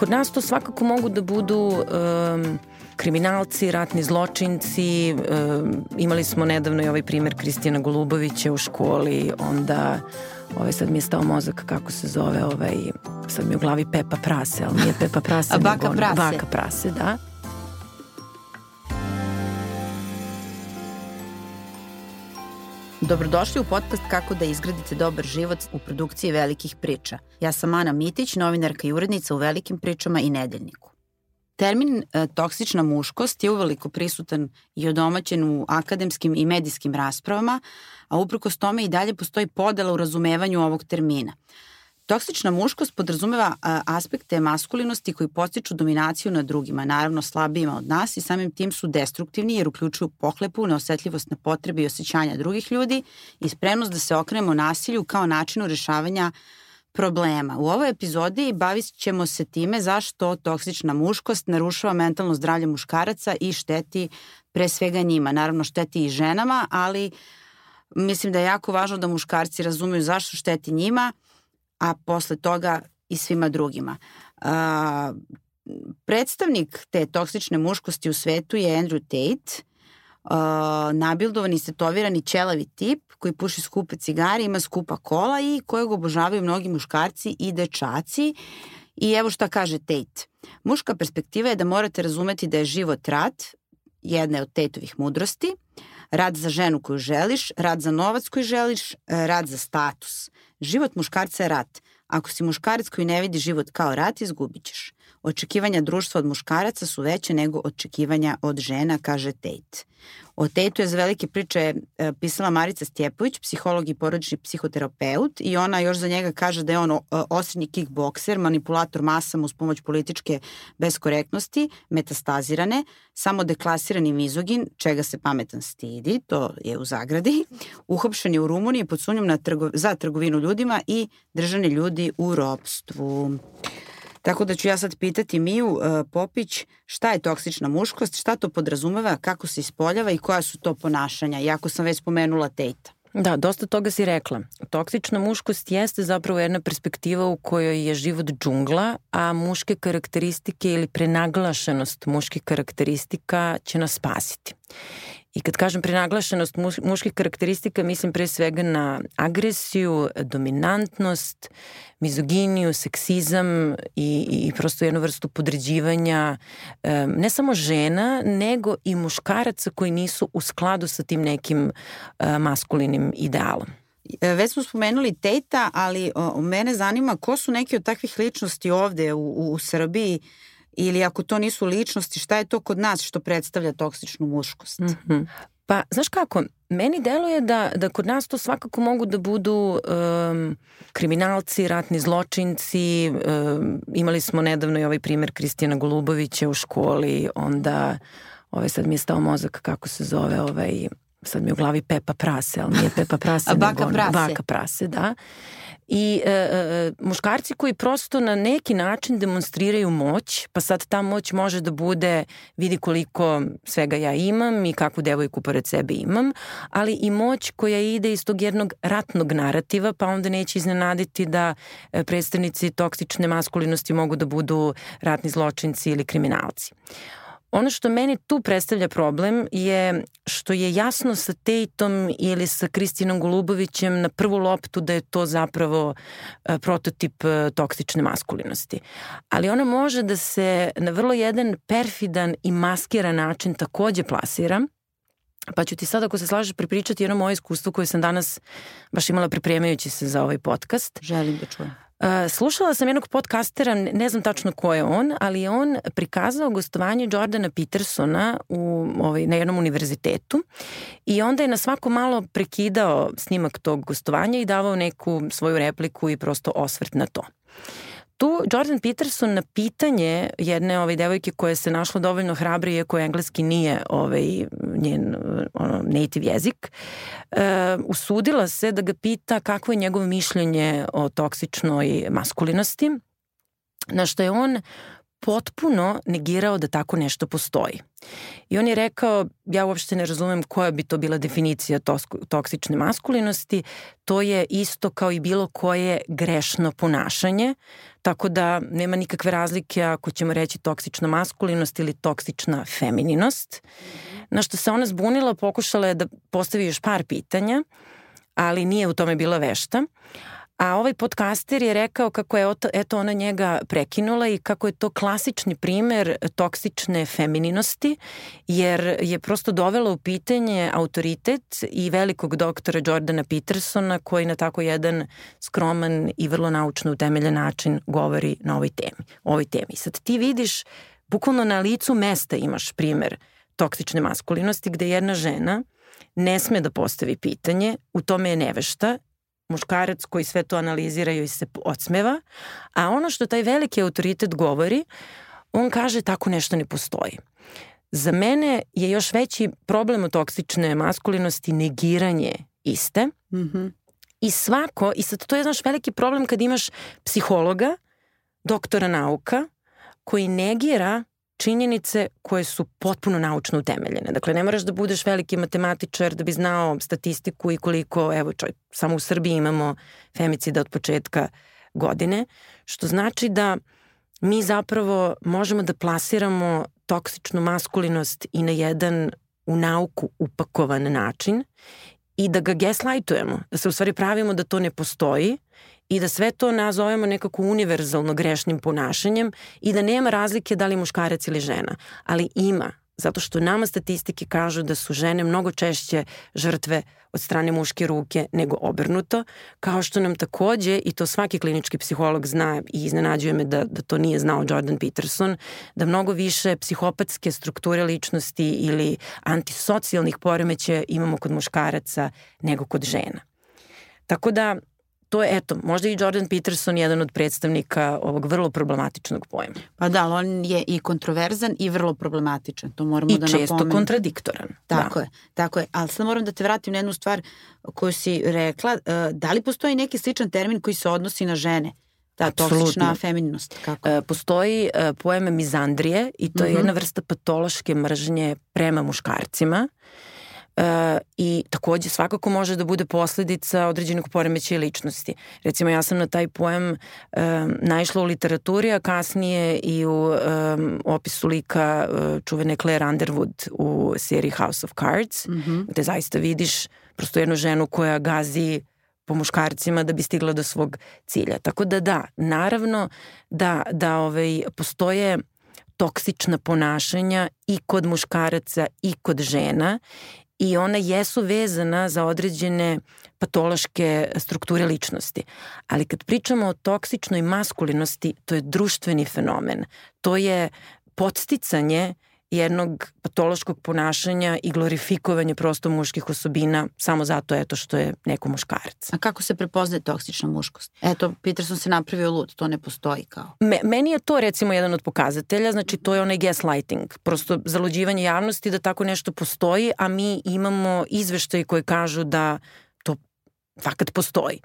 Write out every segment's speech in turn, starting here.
kod nas to svakako mogu da budu um, kriminalci, ratni zločinci, um, imali smo nedavno i ovaj primer Kristijana Golubovića u školi, onda ovaj sad mi je stao mozak kako se zove ovaj, sad mi je u glavi Pepa Prase, ali nije Pepa Prase. A Baka nego, Prase. Baka Prase, da. Dobrodošli u podcast Kako da izgradite dobar život u produkciji velikih priča. Ja sam Ana Mitić, novinarka i urednica u Velikim pričama i Nedeljniku. Termin e, toksična muškost je uveliko prisutan i odomaćen u akademskim i medijskim raspravama, a uprkos tome i dalje postoji podela u razumevanju ovog termina. Toksična muškost podrazumeva aspekte maskulinosti koji postiču dominaciju nad drugima, naravno slabijima od nas i samim tim su destruktivni jer uključuju pohlepu, neosetljivost na potrebe i osjećanja drugih ljudi i spremnost da se okrenemo nasilju kao načinu rešavanja problema. U ovoj epizodi bavit ćemo se time zašto toksična muškost narušava mentalno zdravlje muškaraca i šteti pre svega njima. Naravno šteti i ženama, ali mislim da je jako važno da muškarci razumeju zašto šteti njima, a posle toga i svima drugima. A, predstavnik te toksične muškosti u svetu je Andrew Tate, uh, nabildovan i stetovirani ćelavi tip koji puši skupe cigare, ima skupa kola i kojeg obožavaju mnogi muškarci i dečaci. I evo šta kaže Tate. Muška perspektiva je da morate razumeti da je život rat, jedna je od Tateovih mudrosti, rad za ženu koju želiš, rad za novac koji želiš, rad za status. Život muškarca je rat. Ako si muškarac koji ne vidi život kao rat, izgubit ćeš. Očekivanja društva od muškaraca su veće nego očekivanja od žena, kaže Tate. O Tateu je za velike priče e, pisala Marica Stjepović, psiholog i porodični psihoterapeut i ona još za njega kaže da je on osrednji kickbokser, manipulator masama uz pomoć političke beskorektnosti, metastazirane, samo deklasirani mizogin, čega se pametan stidi, to je u zagradi, uhopšen je u Rumuniji pod sumnjom na trgo, za trgovinu ljudima i držane ljudi u ropstvu. Tako da ću ja sad pitati Miju uh, Popić šta je toksična muškost, šta to podrazumeva, kako se ispoljava i koja su to ponašanja, iako sam već spomenula Tejta. Da, dosta toga si rekla. Toksična muškost jeste zapravo jedna perspektiva u kojoj je život džungla, a muške karakteristike ili prenaglašenost muških karakteristika će nas spasiti. I kad kažem prenaglašenost muških karakteristika, mislim pre svega na agresiju, dominantnost, mizoginiju, seksizam i, i prosto jednu vrstu podređivanja ne samo žena, nego i muškaraca koji nisu u skladu sa tim nekim maskulinim idealom. E, već smo spomenuli Tejta, ali o, mene zanima ko su neki od takvih ličnosti ovde u, u, u Srbiji ili ako to nisu ličnosti, šta je to kod nas što predstavlja toksičnu muškost? Mm -hmm. Pa, znaš kako, meni deluje da, da kod nas to svakako mogu da budu um, kriminalci, ratni zločinci, um, imali smo nedavno i ovaj primer Kristijana Golubovića u školi, onda, ovaj sad mi je stao mozak kako se zove, ovaj, sad mi je u glavi Pepa Prase, ali nije Pepa Prase, A baka nego prase. Baka Prase, da. I e, e, muškarci koji prosto na neki način demonstriraju moć, pa sad ta moć može da bude vidi koliko svega ja imam i kakvu devojku pored sebe imam, ali i moć koja ide iz tog jednog ratnog narativa, pa onda neće iznenaditi da e, predstavnici toksične maskulinosti mogu da budu ratni zločinci ili kriminalci. Ono što meni tu predstavlja problem je što je jasno sa Tejtom ili sa Kristinom Golubovićem na prvu loptu da je to zapravo e, prototip e, toksične maskulinosti. Ali ona može da se na vrlo jedan perfidan i maskiran način takođe plasira, Pa ću ti sad, ako se slažeš, prepričati jedno moje iskustvo koje sam danas baš imala pripremajući se za ovaj podcast. Želim da čujem. Uh, slušala sam jednog podcastera, ne znam tačno ko je on, ali je on prikazao gostovanje Jordana Petersona u, ovaj, na jednom univerzitetu i onda je na svako malo prekidao snimak tog gostovanja i davao neku svoju repliku i prosto osvrt na to. Tu Jordan Peterson na pitanje jedne ove devojke koja se našla dovoljno hrabri, iako engleski nije ovaj, njen ono, native jezik, e, usudila se da ga pita kakvo je njegovo mišljenje o toksičnoj maskulinosti, na što je on potpuno negirao da tako nešto postoji. I on je rekao, ja uopšte ne razumem koja bi to bila definicija toksične maskulinosti, to je isto kao i bilo koje grešno ponašanje, tako da nema nikakve razlike ako ćemo reći toksična maskulinost ili toksična femininost. Na što se ona zbunila, pokušala je da postavi još par pitanja, ali nije u tome bila vešta. A ovaj podcaster je rekao kako je eto ona njega prekinula i kako je to klasični primer toksične femininosti, jer je prosto dovela u pitanje autoritet i velikog doktora Jordana Petersona koji na tako jedan skroman i vrlo naučno utemeljen način govori na ovoj temi. Ovoj temi. Sad ti vidiš, bukvalno na licu mesta imaš primer toksične maskulinosti gde jedna žena ne sme da postavi pitanje, u tome je nevešta muškarac koji sve to analizira i se odsmeva, a ono što taj veliki autoritet govori, on kaže tako nešto ne postoji. Za mene je još veći problem u toksične maskulinosti negiranje iste. Mm -hmm. I svako, i sad to je znaš veliki problem kad imaš psihologa, doktora nauka, koji negira činjenice koje su potpuno naučno utemeljene. Dakle, ne moraš da budeš veliki matematičar da bi znao statistiku i koliko, evo čoj, samo u Srbiji imamo femicida od početka godine, što znači da mi zapravo možemo da plasiramo toksičnu maskulinost i na jedan u nauku upakovan način i da ga gaslightujemo, da se u stvari pravimo da to ne postoji i da sve to nazovemo nekako univerzalno grešnim ponašanjem i da nema razlike da li muškarac ili žena, ali ima zato što nama statistike kažu da su žene mnogo češće žrtve od strane muške ruke nego obrnuto, kao što nam takođe, i to svaki klinički psiholog zna i iznenađuje me da, da to nije znao Jordan Peterson, da mnogo više psihopatske strukture ličnosti ili antisocijalnih poremeća imamo kod muškaraca nego kod žena. Tako da to je, eto, možda i Jordan Peterson jedan od predstavnika ovog vrlo problematičnog pojma. Pa da, ali on je i kontroverzan i vrlo problematičan, to moramo I da napomenem. I često kontradiktoran. Tako da. je, tako je. Ali sad moram da te vratim na jednu stvar koju si rekla. E, da li postoji neki sličan termin koji se odnosi na žene? Da, Absolutno. toksična femininost. Kako? E, postoji e, pojem mizandrije i to je uh mhm. -huh. jedna vrsta patološke mržnje prema muškarcima. E, i takođe svakako može da bude posledica određenog poremećaja ličnosti. Recimo ja sam na taj pojem e, naišla u literaturi, a kasnije i u e, opisu lika e, čuvene Claire Underwood u seriji House of Cards, mm -hmm. gde zaista vidiš prosto jednu ženu koja gazi po muškarcima da bi stigla do svog cilja. Tako da da, naravno da, da ovaj, postoje toksična ponašanja i kod muškaraca i kod žena i ona jesu vezana za određene patološke strukture ličnosti. Ali kad pričamo o toksičnoj maskulinosti, to je društveni fenomen. To je podsticanje jednog patološkog ponašanja i glorifikovanje prosto muških osobina samo zato eto što je neko muškarac. A kako se prepoznaje toksična muškost? Eto, Peterson se napravio lud, to ne postoji kao. Me, meni je to recimo jedan od pokazatelja, znači to je onaj gaslighting, prosto zaluđivanje javnosti da tako nešto postoji, a mi imamo izveštaje koji kažu da to fakat postoji.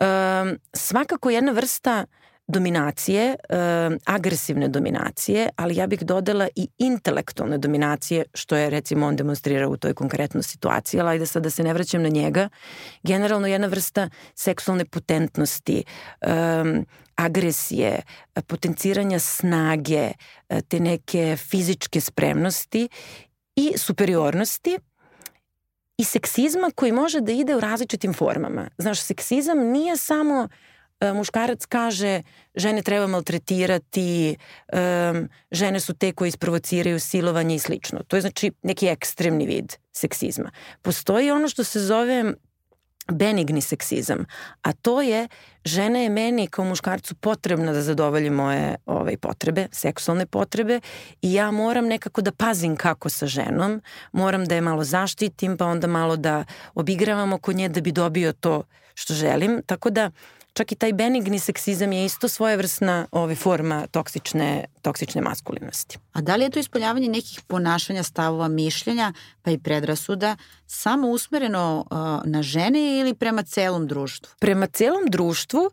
Um, svakako jedna vrsta uh, dominacije, agresivne dominacije, ali ja bih dodala i intelektualne dominacije, što je recimo on demonstrirao u toj konkretnoj situaciji, ali ajde sad da se ne vraćam na njega. Generalno jedna vrsta seksualne potentnosti, agresije, potenciranja snage, e, te neke fizičke spremnosti i superiornosti, i seksizma koji može da ide u različitim formama. Znaš, seksizam nije samo uh, muškarac kaže žene treba maltretirati, um, žene su te koje isprovociraju silovanje i slično. To je znači neki ekstremni vid seksizma. Postoji ono što se zove benigni seksizam, a to je žena je meni kao muškarcu potrebna da zadovolji moje ovaj, potrebe, seksualne potrebe i ja moram nekako da pazim kako sa ženom, moram da je malo zaštitim, pa onda malo da obigravam oko nje da bi dobio to što želim, tako da čak i taj benigni seksizam je isto svojevrsna ove forma toksične, toksične maskulinosti. A da li je to ispoljavanje nekih ponašanja, stavova, mišljenja, pa i predrasuda, samo usmereno uh, na žene ili prema celom društvu? Prema celom društvu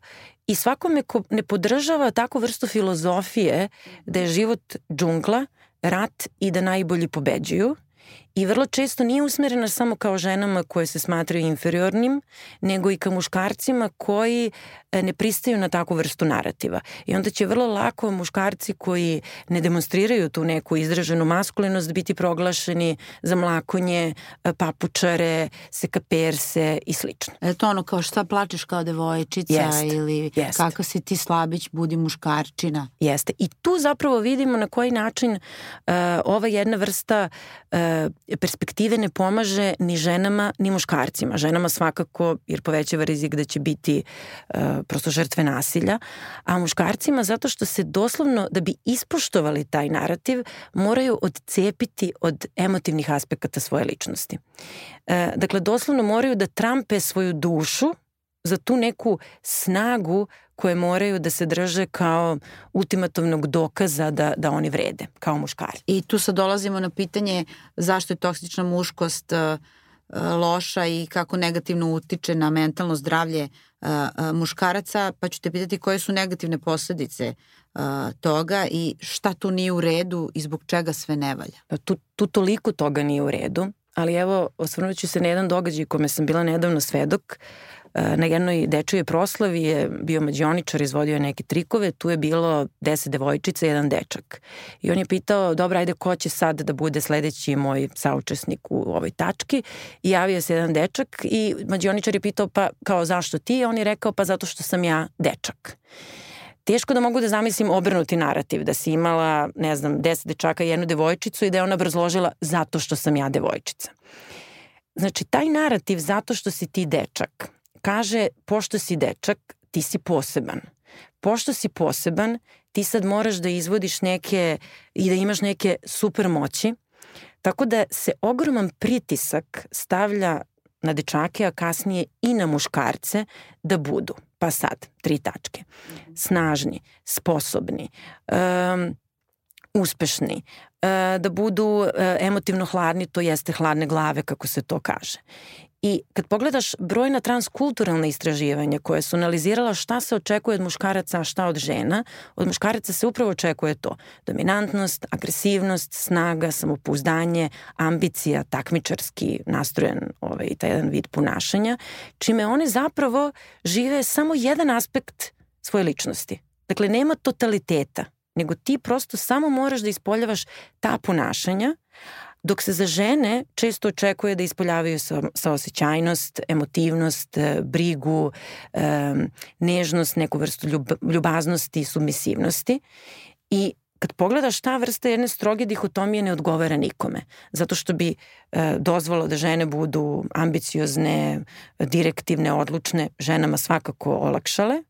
I svakome ko ne podržava takvu vrstu filozofije da je život džungla, rat i da najbolji pobeđuju, i vrlo često nije usmerena samo kao ženama koje se smatraju inferiornim, nego i ka muškarcima koji e, ne pristaju na takvu vrstu narativa. I onda će vrlo lako muškarci koji ne demonstriraju tu neku izraženu maskulinost biti proglašeni za mlakonje, e, papučare, sekaperse i slično. E to ono kao šta plačeš kao devojčica Jest, ili jest. kako si ti slabić, budi muškarčina. Jeste. I tu zapravo vidimo na koji način uh, ova jedna vrsta uh, perspektive ne pomaže ni ženama ni muškarcima. Ženama svakako jer povećava rizik da će biti uh, prosto žrtve nasilja, a muškarcima zato što se doslovno da bi ispoštovali taj narativ moraju odcepiti od emotivnih aspekata svoje ličnosti. Uh, dakle, doslovno moraju da trampe svoju dušu za tu neku snagu koje moraju da se drže kao ultimativnog dokaza da, da oni vrede, kao muškari. I tu sad dolazimo na pitanje zašto je toksična muškost uh, loša i kako negativno utiče na mentalno zdravlje uh, muškaraca, pa ću te pitati koje su negativne posledice toga i šta tu nije u redu i zbog čega sve ne valja. Pa tu, tu toliko toga nije u redu, ali evo, osvrnut ću se na jedan događaj kome sam bila nedavno svedok. Uh, na jednoj dečijoj proslavi je bio mađioničar, izvodio neke trikove, tu je bilo deset devojčica jedan dečak. I on je pitao, dobro, ajde, ko će sad da bude sledeći moj saučesnik u ovoj tački? I javio se jedan dečak i mađioničar je pitao, pa kao zašto ti? On je rekao, pa zato što sam ja dečak teško da mogu da zamislim obrnuti narativ, da si imala, ne znam, deset dečaka i jednu devojčicu i da je ona obrazložila zato što sam ja devojčica. Znači, taj narativ zato što si ti dečak kaže, pošto si dečak, ti si poseban. Pošto si poseban, ti sad moraš da izvodiš neke i da imaš neke super moći, tako da se ogroman pritisak stavlja na dečake, a kasnije i na muškarce da budu. Pa sad, tri tačke. Snažni, sposobni, um, uspešni, uh, da budu uh, emotivno hladni, to jeste hladne glave, kako se to kaže. I kad pogledaš brojna transkulturalna istraživanja koje su analizirala šta se očekuje od muškaraca, a šta od žena, od muškaraca se upravo očekuje to. Dominantnost, agresivnost, snaga, samopouzdanje, ambicija, takmičarski nastrojen ovaj, taj jedan vid ponašanja, čime one zapravo žive samo jedan aspekt svoje ličnosti. Dakle, nema totaliteta, nego ti prosto samo moraš da ispoljavaš ta ponašanja, Dok se za žene često očekuje da ispoljavaju sa, saosećajnost, emotivnost, e, brigu, e, nežnost, neku vrstu ljub, ljubaznosti, submisivnosti. I kad pogledaš ta vrsta jedne stroge dihotomije ne odgovara nikome. Zato što bi e, dozvolo da žene budu ambiciozne, direktivne, odlučne, ženama svakako olakšale,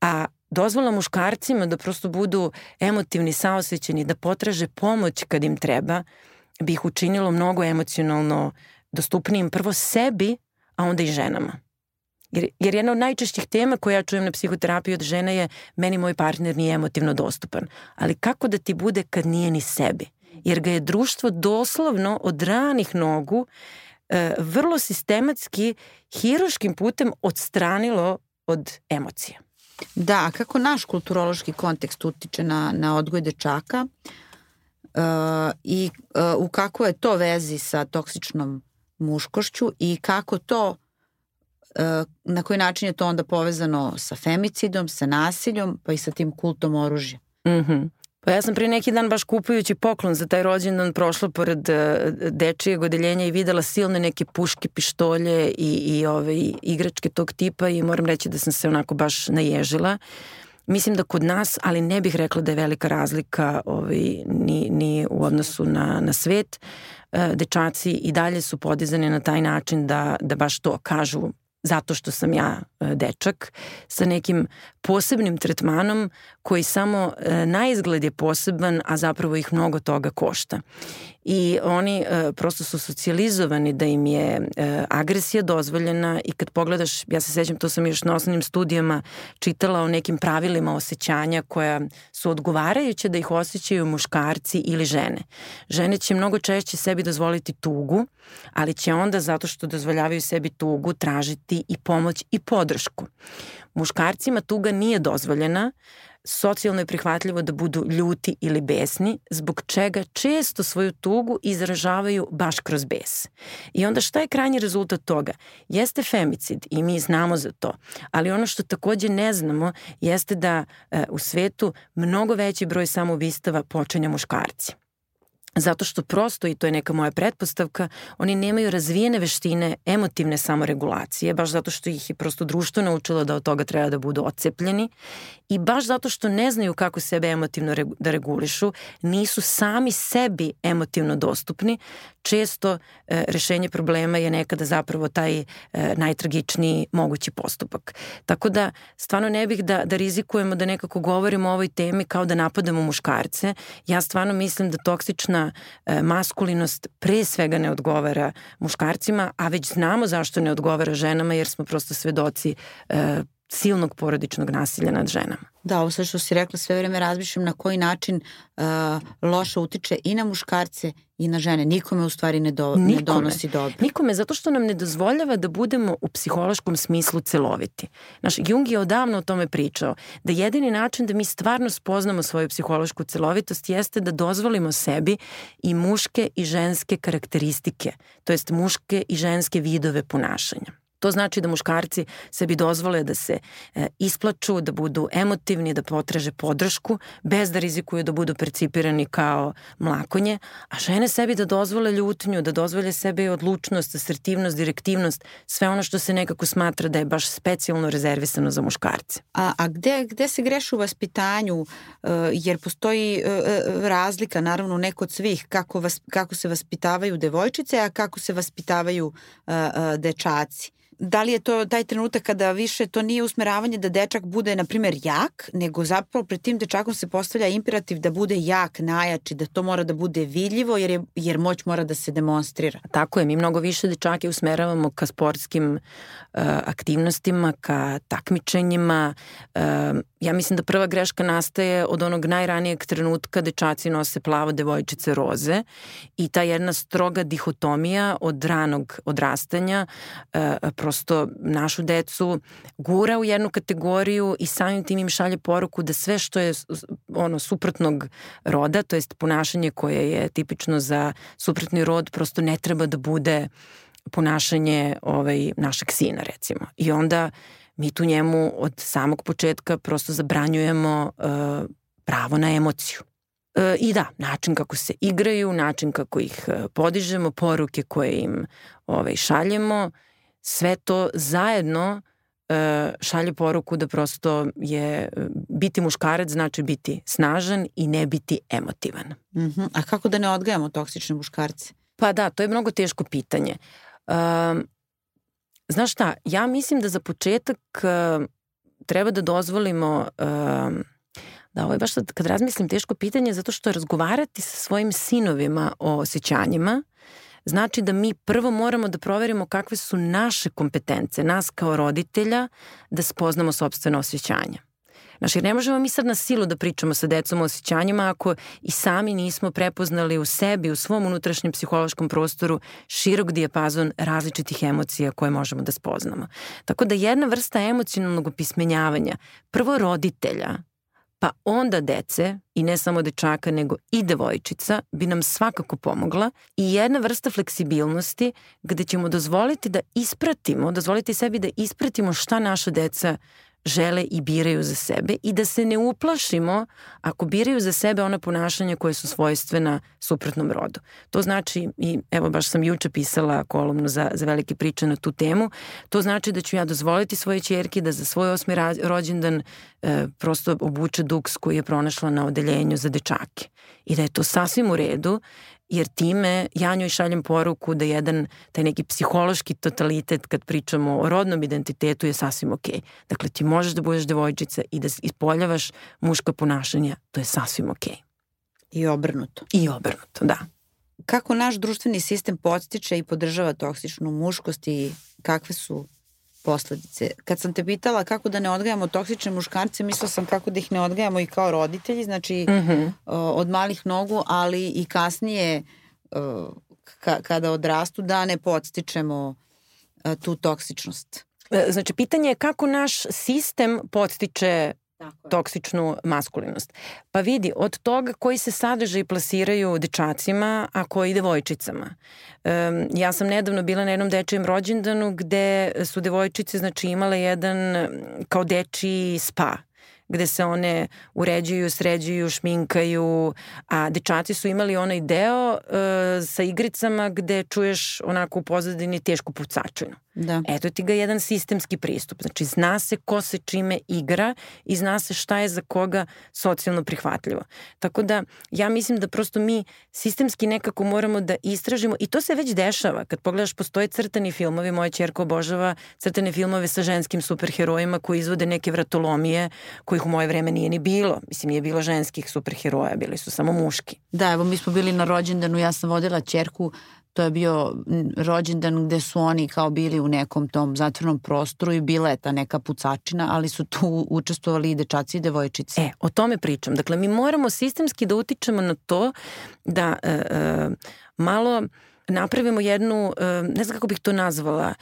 a dozvola muškarcima da prosto budu emotivni, saosećeni, da potraže pomoć kad im treba, bi ih učinilo mnogo emocionalno dostupnijim prvo sebi, a onda i ženama. Jer, jer jedna od najčešćih tema koja ja čujem na psihoterapiji od žena je meni moj partner nije emotivno dostupan. Ali kako da ti bude kad nije ni sebi? Jer ga je društvo doslovno od ranih nogu e, vrlo sistematski, hiroškim putem odstranilo od emocija. Da, a kako naš kulturološki kontekst utiče na, na odgoj dečaka? Uh, i uh, u kako je to vezi sa toksičnom muškošću i kako to uh, na koji način je to onda povezano sa femicidom, sa nasiljom, pa i sa tim kultom oružja. Mm -hmm. Pa ja sam pre neki dan baš kupujući poklon za taj rođendan prošla pored uh, dečijeg odeljenja i videla silne neke puške, pištolje i, i ove igračke tog tipa i moram reći da sam se onako baš naježila. Uh, Mislim da kod nas, ali ne bih rekla da je velika razlika ovaj, ni, ni u odnosu na, na svet. E, dečaci i dalje su podizani na taj način da, da baš to kažu zato što sam ja e, dečak sa nekim posebnim tretmanom koji samo e, na izgled je poseban, a zapravo ih mnogo toga košta. i oni e, prosto su socijalizovani da im je e, agresija dozvoljena i kad pogledaš, ja se sećam, to sam još na osnovnim studijama čitala o nekim pravilima osjećanja koja su odgovarajuće da ih osjećaju muškarci ili žene. Žene će mnogo češće sebi dozvoliti tugu, ali će onda zato što dozvoljavaju sebi tugu tražiti i pomoć i podršku. Muškarcima tuga nije dozvoljena, socijalno je prihvatljivo da budu ljuti ili besni, zbog čega često svoju tugu izražavaju baš kroz bes. I onda šta je krajnji rezultat toga? Jeste femicid i mi znamo za to, ali ono što takođe ne znamo jeste da e, u svetu mnogo veći broj samoubistava počinja muškarci. Zato što prosto, i to je neka moja pretpostavka, oni nemaju razvijene veštine emotivne samoregulacije, baš zato što ih je prosto društvo naučilo da od toga treba da budu ocepljeni i baš zato što ne znaju kako sebe emotivno da regulišu, nisu sami sebi emotivno dostupni, često e, rešenje problema je nekada zapravo taj e, najtragičniji mogući postupak. Tako da stvarno ne bih da, da rizikujemo da nekako govorimo o ovoj temi kao da napadamo muškarce. Ja stvarno mislim da toksična e, maskulinost pre svega ne odgovara muškarcima, a već znamo zašto ne odgovara ženama jer smo prosto svedoci e, silnog porodičnog nasilja nad ženama. Da, ovo sve što si rekla, sve vreme razmišljam na koji način uh, loše utiče i na muškarce i na žene. Nikome u stvari ne, do, nikome, ne donosi dobro. Nikome, zato što nam ne dozvoljava da budemo u psihološkom smislu celoviti. Naš Jung je odavno o tome pričao, da jedini način da mi stvarno spoznamo svoju psihološku celovitost jeste da dozvolimo sebi i muške i ženske karakteristike, to jest muške i ženske vidove ponašanja. To znači da muškarci sebi dozvole da se e, isplaču, da budu emotivni, da potraže podršku, bez da rizikuju da budu percipirani kao mlakonje, a žene sebi da dozvole ljutnju, da dozvole sebi odlučnost, asertivnost, direktivnost, sve ono što se nekako smatra da je baš specijalno rezervisano za muškarce. A, a gde, gde se greši u vaspitanju, uh, jer postoji uh, razlika, naravno, neko od svih, kako, vas, kako se vaspitavaju devojčice, a kako se vaspitavaju dečaci da li je to taj trenutak kada više to nije usmeravanje da dečak bude, na primer, jak, nego zapravo pred tim dečakom se postavlja imperativ da bude jak, najjači, da to mora da bude vidljivo jer, je, jer moć mora da se demonstrira. Tako je, mi mnogo više dečake usmeravamo ka sportskim uh, aktivnostima, ka takmičenjima. Uh, ja mislim da prva greška nastaje od onog najranijeg trenutka dečaci nose plavo, devojčice roze i ta jedna stroga dihotomija od ranog odrastanja uh, prosto našu decu gura u jednu kategoriju i samim tim im šalje poruku da sve što je ono suprotnog roda, to jest ponašanje koje je tipično za suprotni rod, prosto ne treba da bude ponašanje ovaj, našeg sina recimo. I onda mi tu njemu od samog početka prosto zabranjujemo uh, pravo na emociju. E, I da, način kako se igraju, način kako ih e, podižemo, poruke koje im ovaj, šaljemo sve to zajedno e, šalje poruku da prosto je e, biti muškarac znači biti snažan i ne biti emotivan. Mm -hmm. A kako da ne odgajamo toksične muškarce? Pa da, to je mnogo teško pitanje. Um, znaš šta, ja mislim da za početak uh, treba da dozvolimo um, da ovo je baš sad, kad razmislim teško pitanje zato što razgovarati sa svojim sinovima o osjećanjima znači da mi prvo moramo da proverimo kakve su naše kompetence, nas kao roditelja, da spoznamo sobstveno osjećanje. Znaš, jer ne možemo mi sad na silu da pričamo sa decom o osjećanjima ako i sami nismo prepoznali u sebi, u svom unutrašnjem psihološkom prostoru širok dijapazon različitih emocija koje možemo da spoznamo. Tako da jedna vrsta emocionalnog opismenjavanja, prvo roditelja, pa onda dece, i ne samo dečaka, nego i devojčica, bi nam svakako pomogla i jedna vrsta fleksibilnosti gde ćemo dozvoliti da ispratimo, dozvoliti sebi da ispratimo šta naša deca žele i biraju za sebe i da se ne uplašimo ako biraju za sebe ona ponašanja koje su svojstvena suprotnom rodu. To znači, i evo baš sam juče pisala kolumnu za, za velike priče na tu temu, to znači da ću ja dozvoliti svoje čerke da za svoj osmi rođendan e, prosto obuče duks koji je pronašla na odeljenju za dečake. I da je to sasvim u redu jer time ja njoj šaljem poruku da jedan taj neki psihološki totalitet kad pričamo o rodnom identitetu je sasvim okej. Okay. Dakle, ti možeš da budeš devojčica i da ispoljavaš muška ponašanja, to je sasvim okej. Okay. I obrnuto. I obrnuto, da. kako naš društveni sistem podstiče i podržava toksičnu muškost i kakve su posledice. Kad sam te pitala kako da ne odgajamo toksične muškarce, mislila sam kako da ih ne odgajamo i kao roditelji, znači mm -hmm. od malih nogu, ali i kasnije ka, kada odrastu da ne podstičemo tu toksičnost. E, znači, pitanje je kako naš sistem podstiče toksičnu maskulinost. Pa vidi, od toga koji se sadržaj plasiraju dečacima, a koji devojčicama. Um, ja sam nedavno bila na jednom dečijem rođendanu gde su devojčice znači imale jedan kao dečiji spa gde se one uređuju, sređuju, šminkaju, a dečaci su imali onaj deo uh, sa igricama gde čuješ onako u pozadini tešku pucačinu. Da. Eto ti ga jedan sistemski pristup. Znači, zna se ko se čime igra i zna se šta je za koga socijalno prihvatljivo. Tako da, ja mislim da prosto mi sistemski nekako moramo da istražimo i to se već dešava. Kad pogledaš, postoje crtani filmovi, moja čerka obožava crtane filmove sa ženskim superherojima koji izvode neke vratolomije kojih u moje vreme nije ni bilo. Mislim, nije bilo ženskih superheroja, bili su samo muški. Da, evo mi smo bili na rođendanu, ja sam vodila čerku to je bio rođendan gde su oni kao bili u nekom tom zatvornom prostoru i bila je ta neka pucačina, ali su tu učestvovali i dečaci i devojčice. E, o tome pričam. Dakle, mi moramo sistemski da utičemo na to da e, e, malo napravimo jednu, e, ne znam kako bih to nazvala,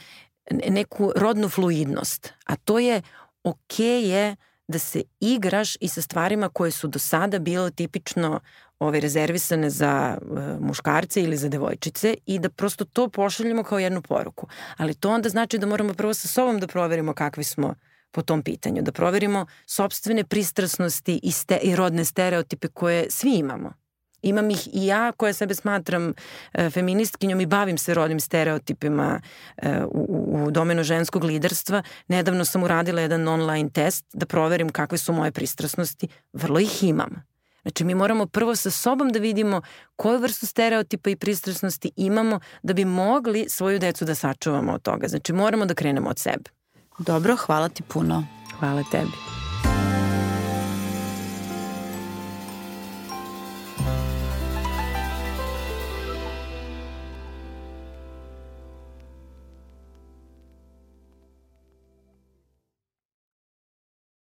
neku rodnu fluidnost. A to je ok je da se igraš i sa stvarima koje su do sada bile tipično ove rezervisane za uh, muškarce ili za devojčice i da prosto to pošaljemo kao jednu poruku. Ali to onda znači da moramo prvo sa sobom da proverimo kakvi smo po tom pitanju, da proverimo sobstvene pristrasnosti i, ste, i rodne stereotipe koje svi imamo. Imam ih i ja koja sebe smatram e, feministkinjom i bavim se rodnim stereotipima e, u, u domenu ženskog liderstva. Nedavno sam uradila jedan online test da proverim kakve su moje pristrasnosti. Vrlo ih imam. Znači mi moramo prvo sa sobom da vidimo koju vrstu stereotipa i pristrasnosti imamo da bi mogli svoju decu da sačuvamo od toga. Znači moramo da krenemo od sebe. Dobro, hvala ti puno. Hvala tebi.